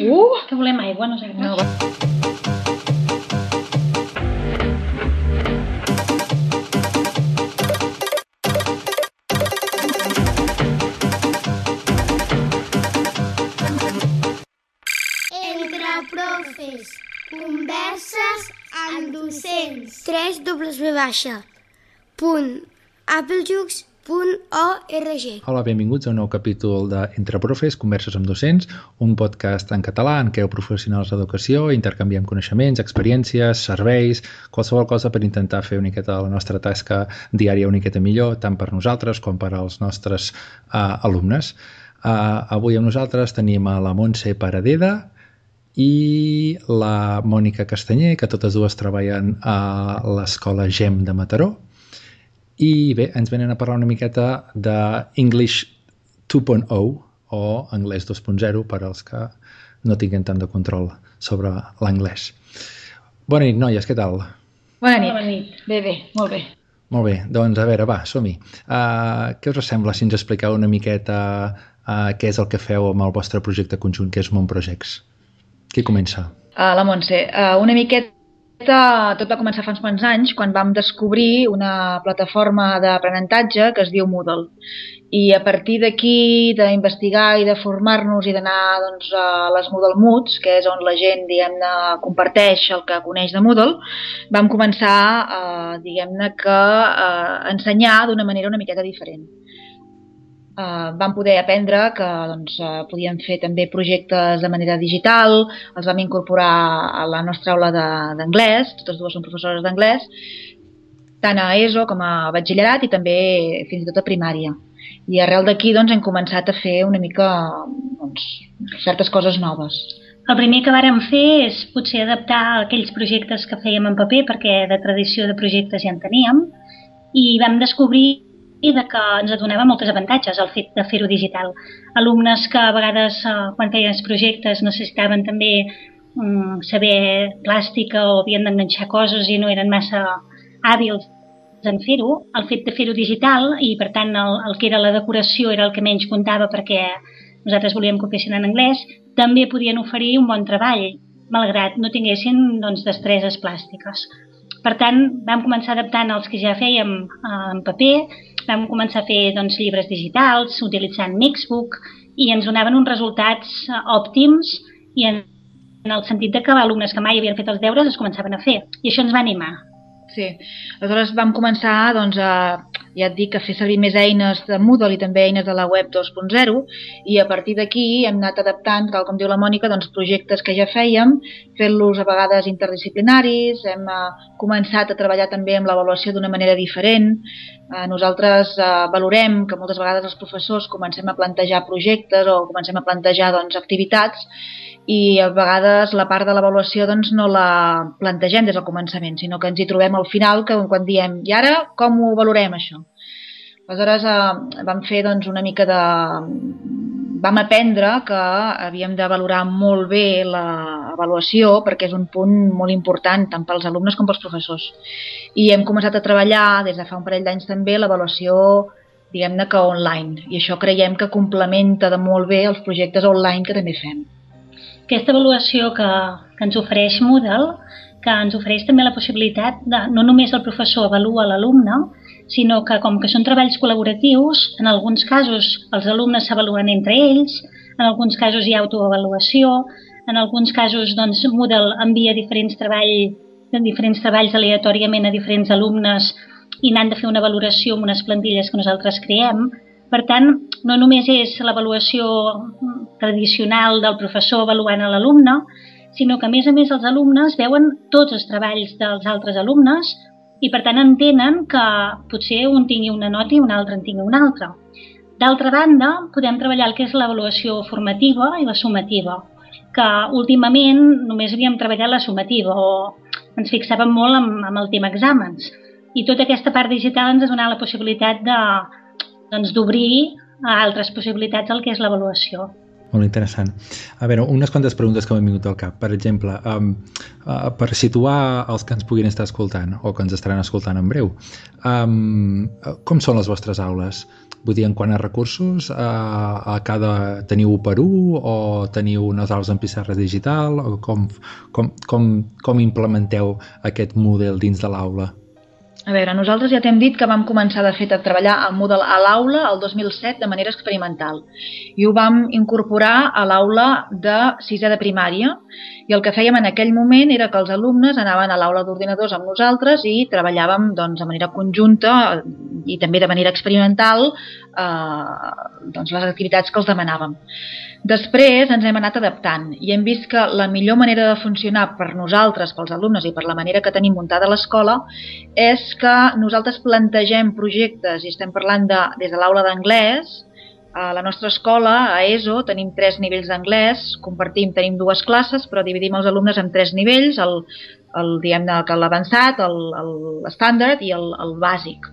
Uh! Que volem aigua, no sé. No. Entre profes, converses amb docents. 3 W baixa punt applejux punt org Hola, benvinguts a un nou capítol de Profes, Converses amb Docents, un podcast en català en què professionals d'educació intercanviem coneixements, experiències, serveis, qualsevol cosa per intentar fer una miqueta la nostra tasca diària una miqueta millor, tant per nosaltres com per als nostres uh, alumnes. Uh, avui amb nosaltres tenim a la Montse Paradeda i la Mònica Castanyer, que totes dues treballen a l'escola GEM de Mataró. I bé, ens venen a parlar una miqueta de English 2.0 o anglès 2.0 per als que no tinguin tant de control sobre l'anglès. Bona nit, noies, què tal? Bona nit. Bona nit. Bé, bé, molt bé. Molt bé, doncs a veure, va, som-hi. Uh, què us sembla si ens expliqueu una miqueta uh, què és el que feu amb el vostre projecte conjunt, que és Mont Projects? Qui comença? Uh, la Montse, uh, una miqueta tot va començar fa uns quants anys quan vam descobrir una plataforma d'aprenentatge que es diu Moodle. I a partir d'aquí, d'investigar i de formar-nos i d'anar doncs, a les Moodle Moods, que és on la gent diguem-ne comparteix el que coneix de Moodle, vam començar eh, diguem-ne que eh, ensenyar d'una manera una miqueta diferent. Uh, vam poder aprendre que doncs, uh, podíem fer també projectes de manera digital, els vam incorporar a la nostra aula d'anglès, totes dues són professores d'anglès, tant a ESO com a batxillerat i també fins i tot a primària. I arrel d'aquí doncs, hem començat a fer una mica doncs, certes coses noves. El primer que vàrem fer és potser adaptar aquells projectes que fèiem en paper, perquè de tradició de projectes ja en teníem, i vam descobrir i de que ens donava moltes avantatges el fet de fer-ho digital. Alumnes que a vegades, eh, quan feien els projectes, necessitaven també um, saber plàstica o havien d'enganxar coses i no eren massa hàbils en fer-ho, el fet de fer-ho digital i per tant el, el que era la decoració era el que menys comptava perquè nosaltres volíem que ho fessin en anglès, també podien oferir un bon treball, malgrat no tinguessin doncs, destreses plàstiques. Per tant, vam començar adaptant els que ja fèiem eh, en paper, vam començar a fer doncs, llibres digitals utilitzant Mixbook i ens donaven uns resultats eh, òptims i en, en el sentit de que alumnes que mai havien fet els deures es començaven a fer. I això ens va animar. Sí, aleshores vam començar doncs, a, ja et dic, a fer servir més eines de Moodle i també eines de la web 2.0 i a partir d'aquí hem anat adaptant, tal com diu la Mònica, doncs, projectes que ja fèiem, fent-los a vegades interdisciplinaris, hem uh, començat a treballar també amb l'avaluació d'una manera diferent. Uh, nosaltres uh, valorem que moltes vegades els professors comencem a plantejar projectes o comencem a plantejar doncs, activitats i a vegades la part de l'avaluació doncs, no la plantegem des del començament, sinó que ens hi trobem al final que quan diem i ara com ho valorem això? Aleshores eh, vam fer doncs, una mica de... vam aprendre que havíem de valorar molt bé l'avaluació perquè és un punt molt important tant pels alumnes com pels professors. I hem començat a treballar des de fa un parell d'anys també l'avaluació diguem-ne que online i això creiem que complementa de molt bé els projectes online que també fem. Aquesta avaluació que, que ens ofereix Moodle, que ens ofereix també la possibilitat de no només el professor avalua l'alumne, sinó que com que són treballs col·laboratius, en alguns casos els alumnes s'avaluen entre ells, en alguns casos hi ha autoavaluació, en alguns casos doncs, Moodle envia diferents, treball, diferents treballs aleatòriament a diferents alumnes i n'han de fer una valoració amb unes plantilles que nosaltres creem. Per tant, no només és l'avaluació tradicional del professor avaluant a l'alumne, sinó que a més a més els alumnes veuen tots els treballs dels altres alumnes i per tant entenen que potser un tingui una nota i un altre en tingui una altra. D'altra banda, podem treballar el que és l'avaluació formativa i la sumativa, que últimament només havíem treballat la sumativa o ens fixàvem molt amb, amb el tema exàmens. I tota aquesta part digital ens ha donat la possibilitat de doncs, d'obrir a altres possibilitats el que és l'avaluació. Molt interessant. A veure, unes quantes preguntes que m'han vingut al cap. Per exemple, um, uh, per situar els que ens puguin estar escoltant o que ens estaran escoltant en breu, um, com són les vostres aules? Vull dir, en quant a recursos, uh, a cada teniu per un o teniu unes aules en pissarra digital? O com, com, com, com implementeu aquest model dins de l'aula? A veure, nosaltres ja t'hem dit que vam començar de fet a treballar amb Moodle a l'aula el 2007 de manera experimental. I ho vam incorporar a l'aula de sisè de primària i el que fèiem en aquell moment era que els alumnes anaven a l'aula d'ordinadors amb nosaltres i treballàvem doncs, de manera conjunta i també de manera experimental eh, doncs, les activitats que els demanàvem. Després ens hem anat adaptant i hem vist que la millor manera de funcionar per nosaltres, pels alumnes i per la manera que tenim muntada l'escola és que nosaltres plantegem projectes i estem parlant de, des de l'aula d'anglès, a la nostra escola, a ESO, tenim tres nivells d'anglès, compartim, tenim dues classes, però dividim els alumnes en tres nivells, el, el diem que l'avançat, l'estàndard i el, el bàsic.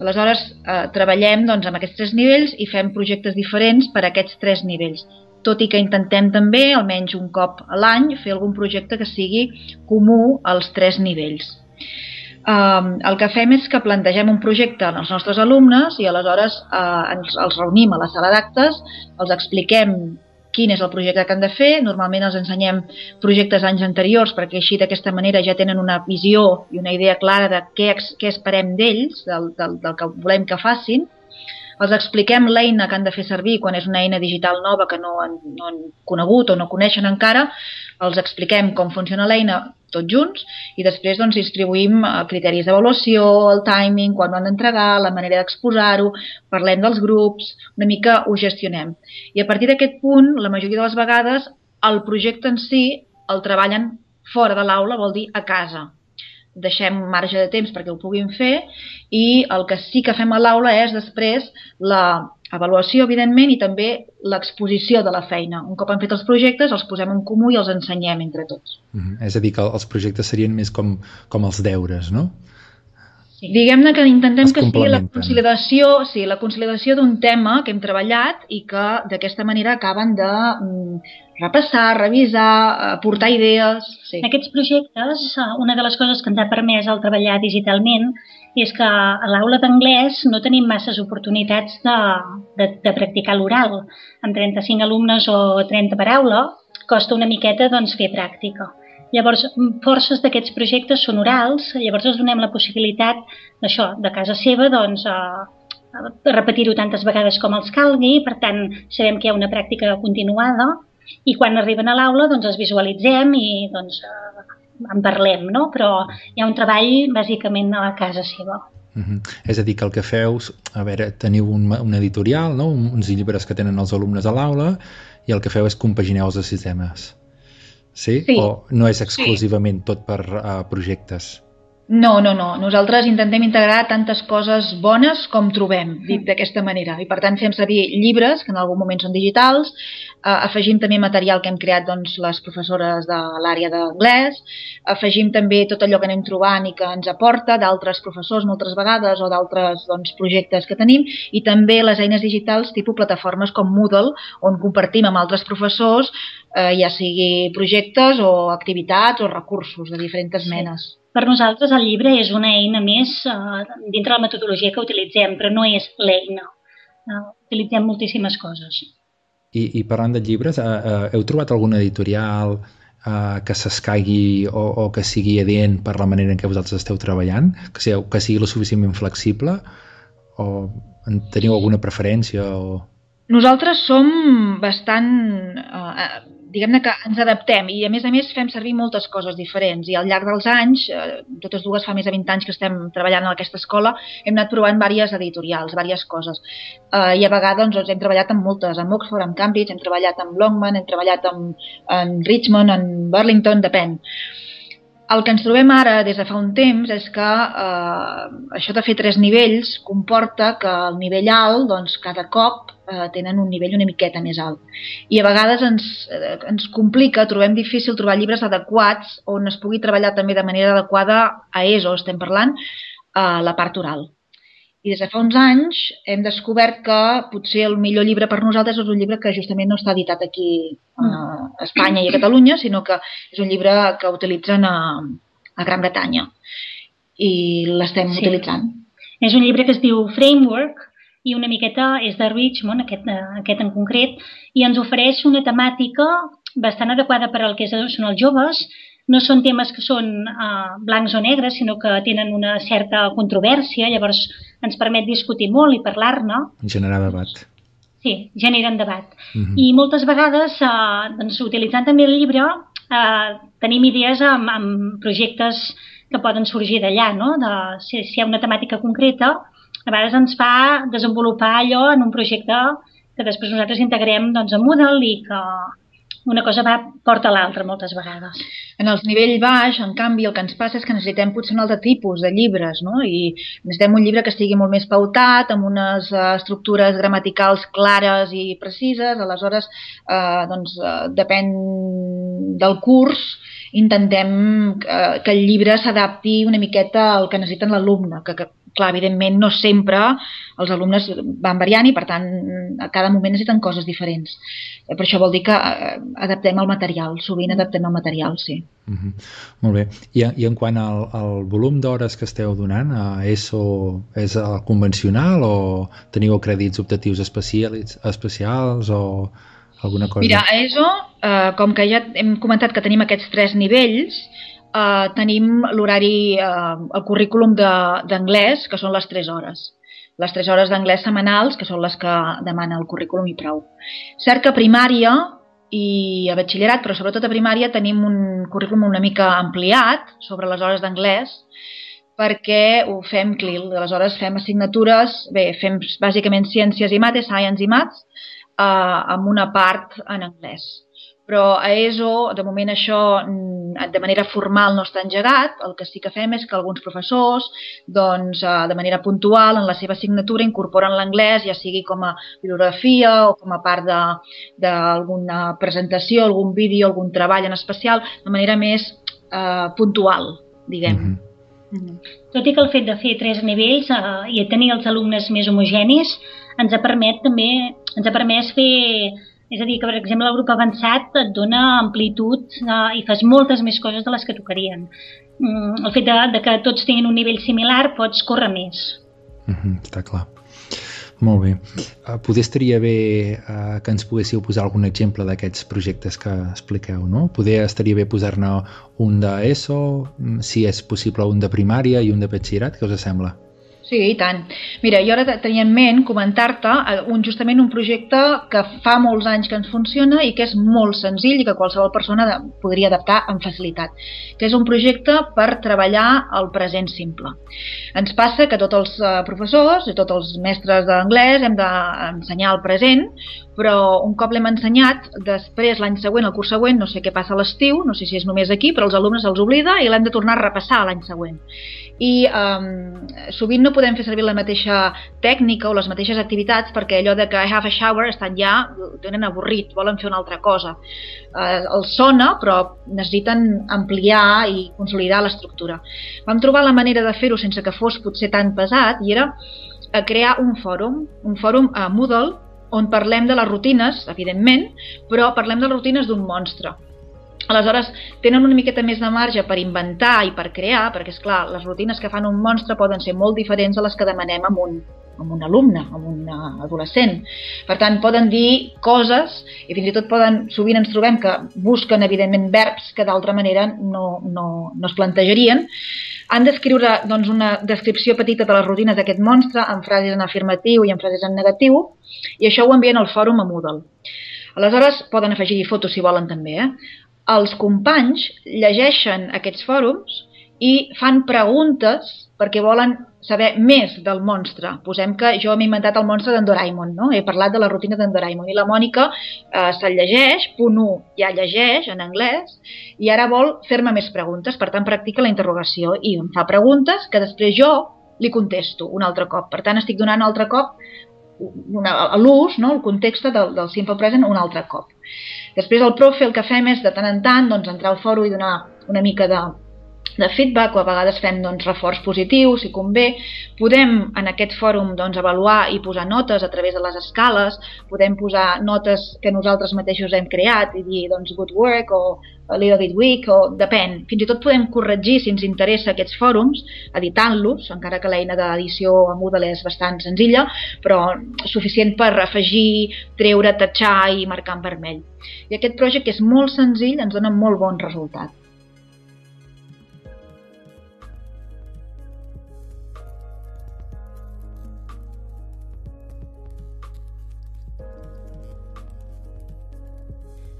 Aleshores, eh, treballem doncs, amb aquests tres nivells i fem projectes diferents per a aquests tres nivells tot i que intentem també, almenys un cop a l'any, fer algun projecte que sigui comú als tres nivells. Um, el que fem és que plantegem un projecte als nostres alumnes i aleshores uh, ens, els reunim a la sala d'actes, els expliquem quin és el projecte que han de fer, normalment els ensenyem projectes anys anteriors perquè així d'aquesta manera ja tenen una visió i una idea clara de què, què esperem d'ells, del, del, del que volem que facin, els expliquem l'eina que han de fer servir quan és una eina digital nova que no han, no han conegut o no coneixen encara, els expliquem com funciona l'eina tots junts i després doncs, distribuïm eh, criteris d'avaluació, el timing, quan ho han d'entregar, la manera d'exposar-ho, parlem dels grups, una mica ho gestionem. I a partir d'aquest punt, la majoria de les vegades, el projecte en si el treballen fora de l'aula, vol dir a casa deixem marge de temps perquè ho puguin fer i el que sí que fem a l'aula és després la avaluació, evidentment, i també l'exposició de la feina. Un cop han fet els projectes, els posem en comú i els ensenyem entre tots. Mm -hmm. És a dir, que els projectes serien més com, com els deures, no? Sí. Diguem-ne que intentem que sigui la consolidació, sí, la consolidació d'un tema que hem treballat i que d'aquesta manera acaben de mm, repassar, revisar, aportar idees... Sí. Aquests projectes, eh, una de les coses que ens ha permès el treballar digitalment és que a l'aula d'anglès no tenim masses oportunitats de, de, de practicar l'oral. Amb 35 alumnes o 30 per aula costa una miqueta doncs, fer pràctica. Llavors, forces d'aquests projectes són orals, llavors els donem la possibilitat d'això, de casa seva, doncs, a, a repetir-ho tantes vegades com els calgui, per tant, sabem que hi ha una pràctica continuada i quan arriben a l'aula doncs els visualitzem i doncs en parlem, no? Però hi ha un treball bàsicament a la casa seva. Uh -huh. És a dir, que el que feu, a veure, teniu un, un editorial, no? uns llibres que tenen els alumnes a l'aula i el que feu és compagineu els sistemes. Sí? sí. O no és exclusivament sí. tot per uh, projectes? No, no, no. Nosaltres intentem integrar tantes coses bones com trobem, dit d'aquesta manera. I per tant fem servir llibres, que en algun moment són digitals, eh, afegim també material que hem creat doncs, les professores de l'àrea d'anglès, afegim també tot allò que anem trobant i que ens aporta d'altres professors moltes vegades o d'altres doncs, projectes que tenim i també les eines digitals tipus plataformes com Moodle, on compartim amb altres professors eh, ja sigui projectes o activitats o recursos de diferents sí. menes. Per nosaltres el llibre és una eina més eh, dintre la metodologia que utilitzem, però no és l'eina. Eh, utilitzem moltíssimes coses. I, i parlant de llibres, eh, eh, heu trobat algun editorial eh, que s'escaigui o, o que sigui adient per la manera en què vosaltres esteu treballant? Que sigui, que sigui lo suficientment flexible? O teniu alguna preferència? O... Nosaltres som bastant... Eh, diguem-ne que ens adaptem i a més a més fem servir moltes coses diferents i al llarg dels anys, eh, totes dues fa més de 20 anys que estem treballant en aquesta escola, hem anat provant diverses editorials, diverses coses. Eh, I a vegades doncs, hem treballat amb moltes, amb Oxford, amb Cambridge, hem treballat amb Longman, hem treballat amb, en Richmond, en Burlington, depèn. El que ens trobem ara des de fa un temps és que eh, això de fer tres nivells comporta que el nivell alt, doncs, cada cop eh, tenen un nivell una miqueta més alt. I a vegades ens, eh, ens complica, trobem difícil trobar llibres adequats on es pugui treballar també de manera adequada a ESO, estem parlant, a la part oral. i des de fa uns anys hem descobert que potser el millor llibre per nosaltres és un llibre que justament no està editat aquí a Espanya i a Catalunya, sinó que és un llibre que utilitzen a, a Gran Bretanya i l'estem Sí. utilitzant. És un llibre que es diu Framework i una miqueta és de Richmond, aquest, eh, aquest en concret, i ens ofereix una temàtica bastant adequada per al que són els joves. No són temes que són uh, blancs o negres, sinó que tenen una certa controvèrsia, llavors ens permet discutir molt i parlar-ne. Generar debat. Sí, generen debat. Mhm. I moltes vegades, eh, doncs, utilitzant també el llibre, eh, tenim idees amb, amb projectes que poden sorgir d'allà, no? De, si, si hi ha una temàtica concreta, a vegades ens fa desenvolupar allò en un projecte que després nosaltres integrem doncs, a Moodle i que una cosa va porta l'altra moltes vegades. En els nivell baix, en canvi, el que ens passa és que necessitem potser un altre tipus de llibres, no? I necessitem un llibre que estigui molt més pautat, amb unes uh, estructures gramaticals clares i precises, aleshores, uh, doncs, uh, depèn del curs, intentem que, que el llibre s'adapti una miqueta al que necessiten l'alumne, que, que clar, evidentment no sempre els alumnes van variant i per tant a cada moment necessiten coses diferents. Eh, Per això vol dir que eh, adaptem el material, sovint adaptem el material, sí. Mhm. Molt bé. I, I en quant al, al volum d'hores que esteu donant, a ESO és el convencional o teniu crèdits optatius especials, especials o alguna cosa? Mira, a ESO, eh, com que ja hem comentat que tenim aquests tres nivells, eh, tenim l'horari, eh, el currículum d'anglès, que són les 3 hores. Les 3 hores d'anglès setmanals, que són les que demana el currículum i prou. Cert que a primària i a batxillerat, però sobretot a primària, tenim un currículum una mica ampliat sobre les hores d'anglès, perquè ho fem CLIL, aleshores fem assignatures, bé, fem bàsicament ciències i mates, science i maths, eh, amb una part en anglès. Però a ESO, de moment això mm, de manera formal no està engegat, el que sí que fem és que alguns professors, doncs, eh, de manera puntual, en la seva assignatura incorporen l'anglès, ja sigui com a bibliografia o com a part de- d'alguna presentació, algun vídeo, algun treball en especial, de manera més eh, puntual, diguem. Mhm. Mhm. Tot i que el fet de fer tres nivells eh, i tenir els alumnes més homogenis ens ha permet també ens ha permès fer és a dir, que per exemple el grup avançat et dona amplitud eh, i fas moltes més coses de les que tocarien. Mm, el fet de, de que tots tinguin un nivell similar pots córrer més. Mhm, està clar. Molt bé. Uh, potser estaria bé uh, que ens poguéssiu posar algun exemple d'aquests projectes que expliqueu, no? Poder estaria bé posar-ne un d'ESO, mm, si és possible un de primària i un de batxillerat, què us sembla? Sí, i tant. Mira, jo ara te- tenia en ment comentar-te eh, un, justament un projecte que fa molts anys que ens funciona i que és molt senzill i que qualsevol persona podria adaptar amb facilitat, que és un projecte per treballar el present simple. Ens passa que tots els eh, professors i tots els mestres d'anglès hem d'ensenyar el present, però un cop l'hem ensenyat, després l'any següent, el curs següent, no sé què passa a l'estiu, no sé si és només aquí, però els alumnes els oblida i l'hem de tornar a repassar l'any següent i um, sovint no podem fer servir la mateixa tècnica o les mateixes activitats perquè allò de que I have a shower estan ja, tenen avorrit, volen fer una altra cosa. Uh, els sona, però necessiten ampliar i consolidar l'estructura. Vam trobar la manera de fer-ho sense que fos potser tan pesat i era eh, crear un fòrum, un fòrum a Moodle on parlem de les rutines, evidentment, però parlem de les rutines d'un monstre. Aleshores, tenen una miqueta més de marge per inventar i per crear, perquè, és clar les rutines que fan un monstre poden ser molt diferents a les que demanem amb un, amb un alumne, amb un adolescent. Per tant, poden dir coses i fins i tot poden, sovint ens trobem que busquen, evidentment, verbs que d'altra manera no, no, no es plantejarien. Han d'escriure doncs, una descripció petita de les rutines d'aquest monstre amb frases en afirmatiu i en frases en negatiu i això ho envien al fòrum a Moodle. Aleshores, poden afegir-hi fotos si volen també, eh? Els companys llegeixen aquests fòrums i fan preguntes perquè volen saber més del monstre. Posem que jo m'he inventat el monstre d'en Doraemon, no? He parlat de la rutina d'en Doraemon i la Mònica eh, se'l llegeix, punt 1 ja llegeix en anglès i ara vol fer-me més preguntes, per tant practica la interrogació i em fa preguntes que després jo li contesto un altre cop. Per tant estic donant un altre cop una, l'ús, no? el context del, del simple present un altre cop. Després el profe el que fem és de tant en tant doncs, entrar al foro i donar una mica de de feedback o a vegades fem doncs, reforç positiu, si convé. Podem en aquest fòrum doncs, avaluar i posar notes a través de les escales, podem posar notes que nosaltres mateixos hem creat i dir doncs, good work o a little bit weak o depèn. Fins i tot podem corregir si ens interessa aquests fòrums editant-los, encara que l'eina d'edició a Moodle és bastant senzilla, però suficient per afegir, treure, tatxar i marcar en vermell. I aquest projecte és molt senzill, ens dona molt bon resultat.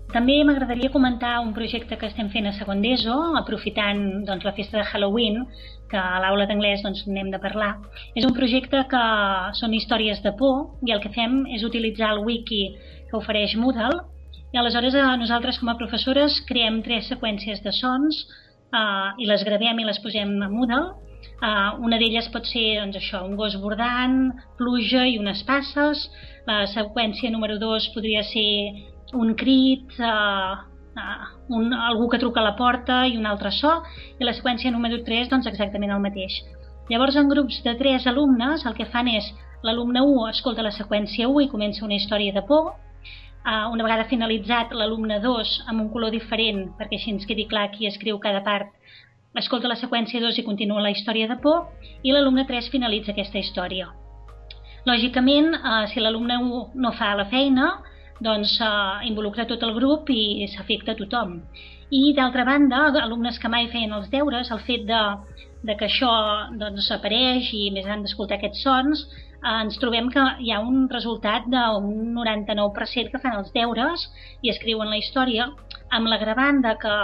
També m'agradaria comentar un projecte que estem fent a segon d'ESO, aprofitant doncs, la festa de Halloween, que a l'aula d'anglès doncs, n'hem de parlar. És un projecte que són històries de por i el que fem és utilitzar el wiki que ofereix Moodle i aleshores eh, nosaltres com a professores creem tres seqüències de sons eh, i les gravem i les posem a Moodle. Uh, una d'elles pot ser doncs, això, un gos bordant, pluja i unes passes. La seqüència número 2 podria ser un crit, uh, uh, un, algú que truca a la porta i un altre so, i la seqüència número 3 doncs exactament el mateix. Llavors, en grups de 3 alumnes, el que fan és l'alumne 1 escolta la seqüència 1 i comença una història de por, uh, una vegada finalitzat l'alumne 2 amb un color diferent, perquè així ens quedi clar qui escriu cada part, escolta la seqüència 2 i continua la història de por, i l'alumne 3 finalitza aquesta història. Lògicament, uh, si l'alumne 1 no fa la feina, doncs uh, involucra tot el grup i s'afecta tothom. I d'altra banda, alumnes que mai feien els deures, el fet de, de que això doncs, apareix i més han d'escoltar aquests sons, eh, ens trobem que hi ha un resultat d'un 99% que fan els deures i escriuen la història, amb l'agravant de que,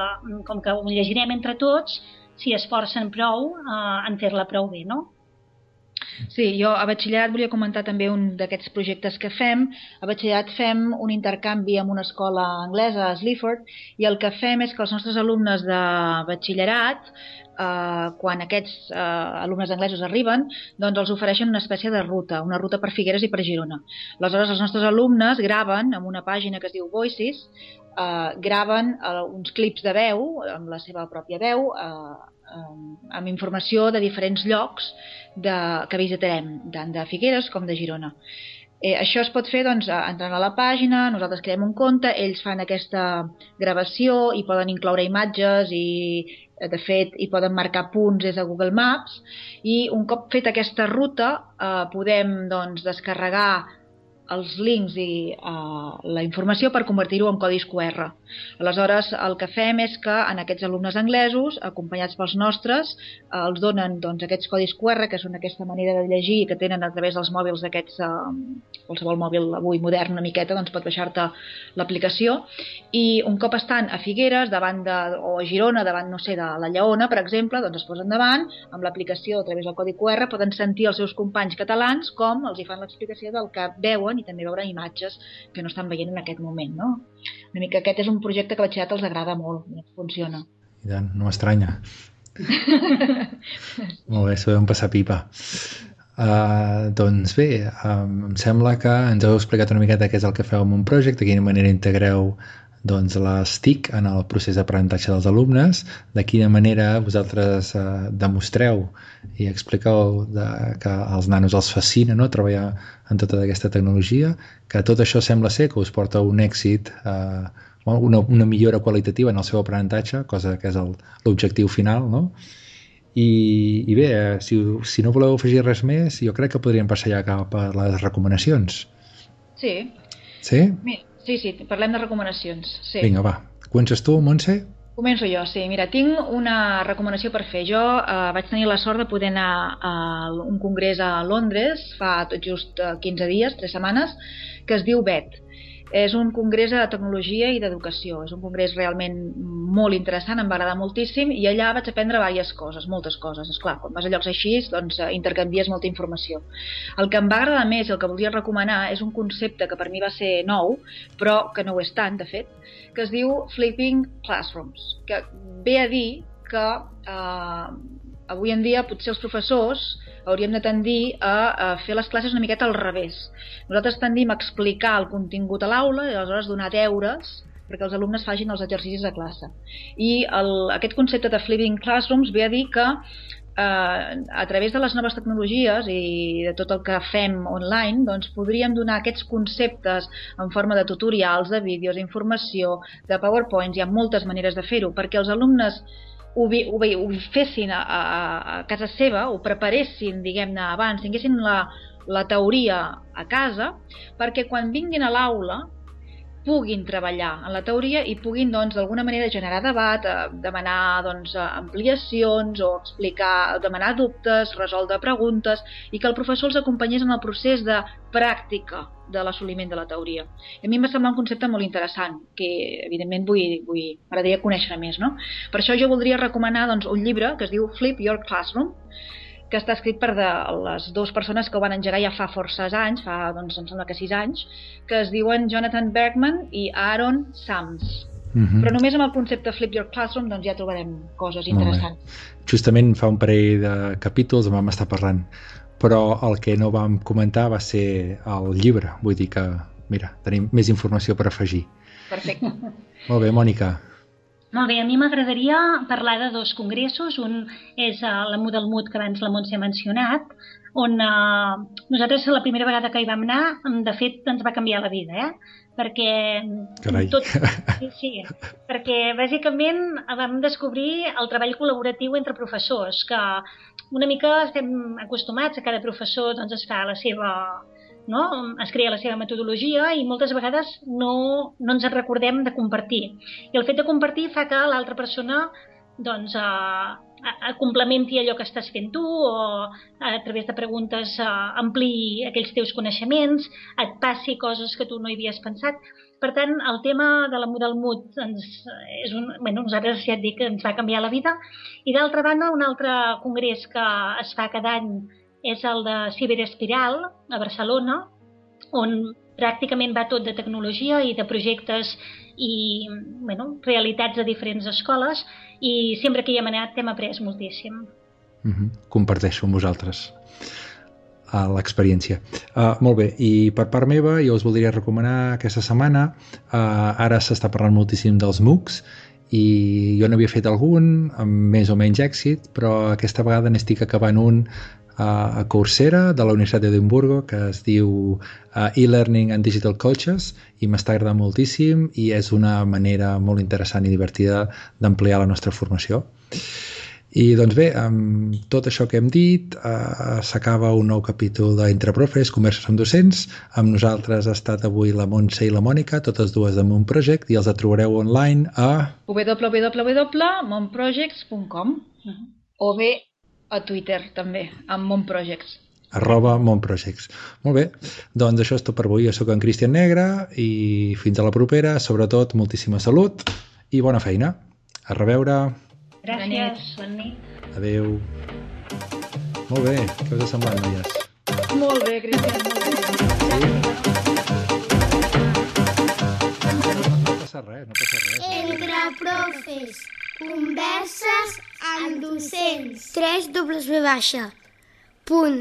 com que ho llegirem entre tots, si esforcen prou eh, en fer-la prou bé, no? Sí, jo a batxillerat volia comentar també un d'aquests projectes que fem. A batxillerat fem un intercanvi amb una escola anglesa, a Sleaford, i el que fem és que els nostres alumnes de batxillerat eh, quan aquests eh, alumnes anglesos arriben, doncs els ofereixen una espècie de ruta, una ruta per Figueres i per Girona. Aleshores, els nostres alumnes graven amb una pàgina que es diu Voices, eh, graven eh, uns clips de veu, amb la seva pròpia veu, eh, amb informació de diferents llocs de, que visitarem, tant de Figueres com de Girona. Eh, això es pot fer doncs, entrant a la pàgina, nosaltres creem un compte, ells fan aquesta gravació i poden incloure imatges i, de fet, hi poden marcar punts des de Google Maps i un cop feta aquesta ruta eh, podem doncs, descarregar els links i uh, la informació per convertir-ho en codis QR. Aleshores, el que fem és que en aquests alumnes anglesos, acompanyats pels nostres, uh, els donen doncs, aquests codis QR, que són aquesta manera de llegir que tenen a través dels mòbils d'aquests, uh, qualsevol mòbil avui modern una miqueta, doncs pot baixar-te l'aplicació, i un cop estan a Figueres, davant de, o a Girona, davant, no sé, de la Lleona, per exemple, doncs es posen davant, amb l'aplicació a través del codi QR, poden sentir els seus companys catalans com els hi fan l'explicació del que veuen veuen i també veure imatges que no estan veient en aquest moment. No? Una mica aquest és un projecte que a batxillerat els agrada molt, funciona. I tant, no m'estranya. molt bé, sabem passar pipa. Uh, doncs bé, um, em sembla que ens heu explicat una miqueta què és el que feu amb un projecte, de quina manera integreu doncs, les TIC en el procés d'aprenentatge dels alumnes, de quina manera vosaltres eh, demostreu i expliqueu de, que als nanos els fascina no? treballar en tota aquesta tecnologia, que tot això sembla ser que us porta un èxit, eh, una, una millora qualitativa en el seu aprenentatge, cosa que és l'objectiu final, no? I, i bé, eh, si, si no voleu afegir res més, jo crec que podríem passar ja cap a les recomanacions. Sí. Sí? Mira, Sí, sí, parlem de recomanacions. Sí. Vinga, va. Comences tu, Montse? Començo jo, sí. Mira, tinc una recomanació per fer. Jo eh, vaig tenir la sort de poder anar a un congrés a Londres fa tot just 15 eh, dies, 3 setmanes, que es diu BET. És un congrés de tecnologia i d'educació. És un congrés realment molt interessant, em va agradar moltíssim i allà vaig aprendre diverses coses, moltes coses. És clar, quan vas a llocs així, doncs eh, intercanvies molta informació. El que em va agradar més, el que volia recomanar, és un concepte que per mi va ser nou, però que no ho és tant, de fet, que es diu Flipping Classrooms, que ve a dir que eh, avui en dia potser els professors hauríem de tendir a, a fer les classes una miqueta al revés. Nosaltres tendim a explicar el contingut a l'aula i aleshores donar deures perquè els alumnes facin els exercicis de classe. I el, aquest concepte de flipping classrooms ve a dir que eh, a través de les noves tecnologies i de tot el que fem online, doncs podríem donar aquests conceptes en forma de tutorials, de vídeos, d'informació, de powerpoints, hi ha moltes maneres de fer-ho, perquè els alumnes ho, ho, ho fessin a, a, a casa seva, ho preparessin, diguem-ne, abans, tinguessin la, la teoria a casa, perquè quan vinguin a l'aula puguin treballar en la teoria i puguin doncs d'alguna manera generar debat, eh, demanar doncs, ampliacions o explicar, demanar dubtes, resoldre preguntes i que el professor els acompanyés en el procés de pràctica de l'assoliment de la teoria. I a mi m'ha semblat un concepte molt interessant, que evidentment vull, vull m'agradaria conèixer més. No? Per això jo voldria recomanar doncs, un llibre que es diu Flip Your Classroom, que està escrit per de les dues persones que ho van engegar ja fa forces anys, fa, doncs, em sembla que sis anys, que es diuen Jonathan Bergman i Aaron Sams. Mhm. -huh. Però només amb el concepte Flip Your Classroom doncs ja trobarem coses interessants. Justament fa un parell de capítols vam estar parlant, però el que no vam comentar va ser el llibre. Vull dir que, mira, tenim més informació per afegir. Perfecte. Molt bé, Mònica. Molt bé, a mi m'agradaria parlar de dos congressos. Un és uh, la Moodle Mood, que abans la Montse ha mencionat, on uh, nosaltres la primera vegada que hi vam anar, de fet, ens va canviar la vida, eh? perquè Carai. tot, sí, sí, perquè bàsicament vam descobrir el treball col·laboratiu entre professors, que una mica estem acostumats a cada professor doncs, es fa la seva no? es crea la seva metodologia i moltes vegades no, no ens en recordem de compartir. I el fet de compartir fa que l'altra persona doncs, a, a, a complementi allò que estàs fent tu o a través de preguntes a, ampliï aquells teus coneixements, et passi coses que tu no hi havies pensat. Per tant, el tema de la Model Mood ens, és un, bueno, nosaltres ja et dic que ens va canviar la vida. I d'altra banda, un altre congrés que es fa cada any és el de Ciberespiral a Barcelona, on pràcticament va tot de tecnologia i de projectes i bueno, realitats de diferents escoles i sempre que hi hem anat hem après moltíssim. Uh -huh. Comparteixo amb vosaltres uh, l'experiència. Uh, molt bé, i per part meva jo us voldria recomanar aquesta setmana, uh, ara s'està parlant moltíssim dels MOOCs, i jo n'havia fet algun amb més o menys èxit, però aquesta vegada n'estic acabant un a Coursera de la Universitat d'Edimburgo que es diu e-learning and digital coaches i m'està agradant moltíssim i és una manera molt interessant i divertida d'ampliar la nostra formació. I doncs bé, amb tot això que hem dit uh, s'acaba un nou capítol d'Entre Profes, Converses amb Docents. Amb nosaltres ha estat avui la Montse i la Mònica, totes dues de Moon Project i els trobareu online a www.monprojects.com o bé a Twitter també, amb Monprojects. arroba Montprojects. Molt bé, doncs això és tot per avui. Jo sóc en Cristian Negre i fins a la propera. Sobretot, moltíssima salut i bona feina. A reveure. Gràcies, bona nit. Adeu. Molt bé, què us ha semblat, noies? Molt bé, Cristian, molt bé. No passa res, no passa res. Entre profes, converses amb docents. 3 W baixa. Punt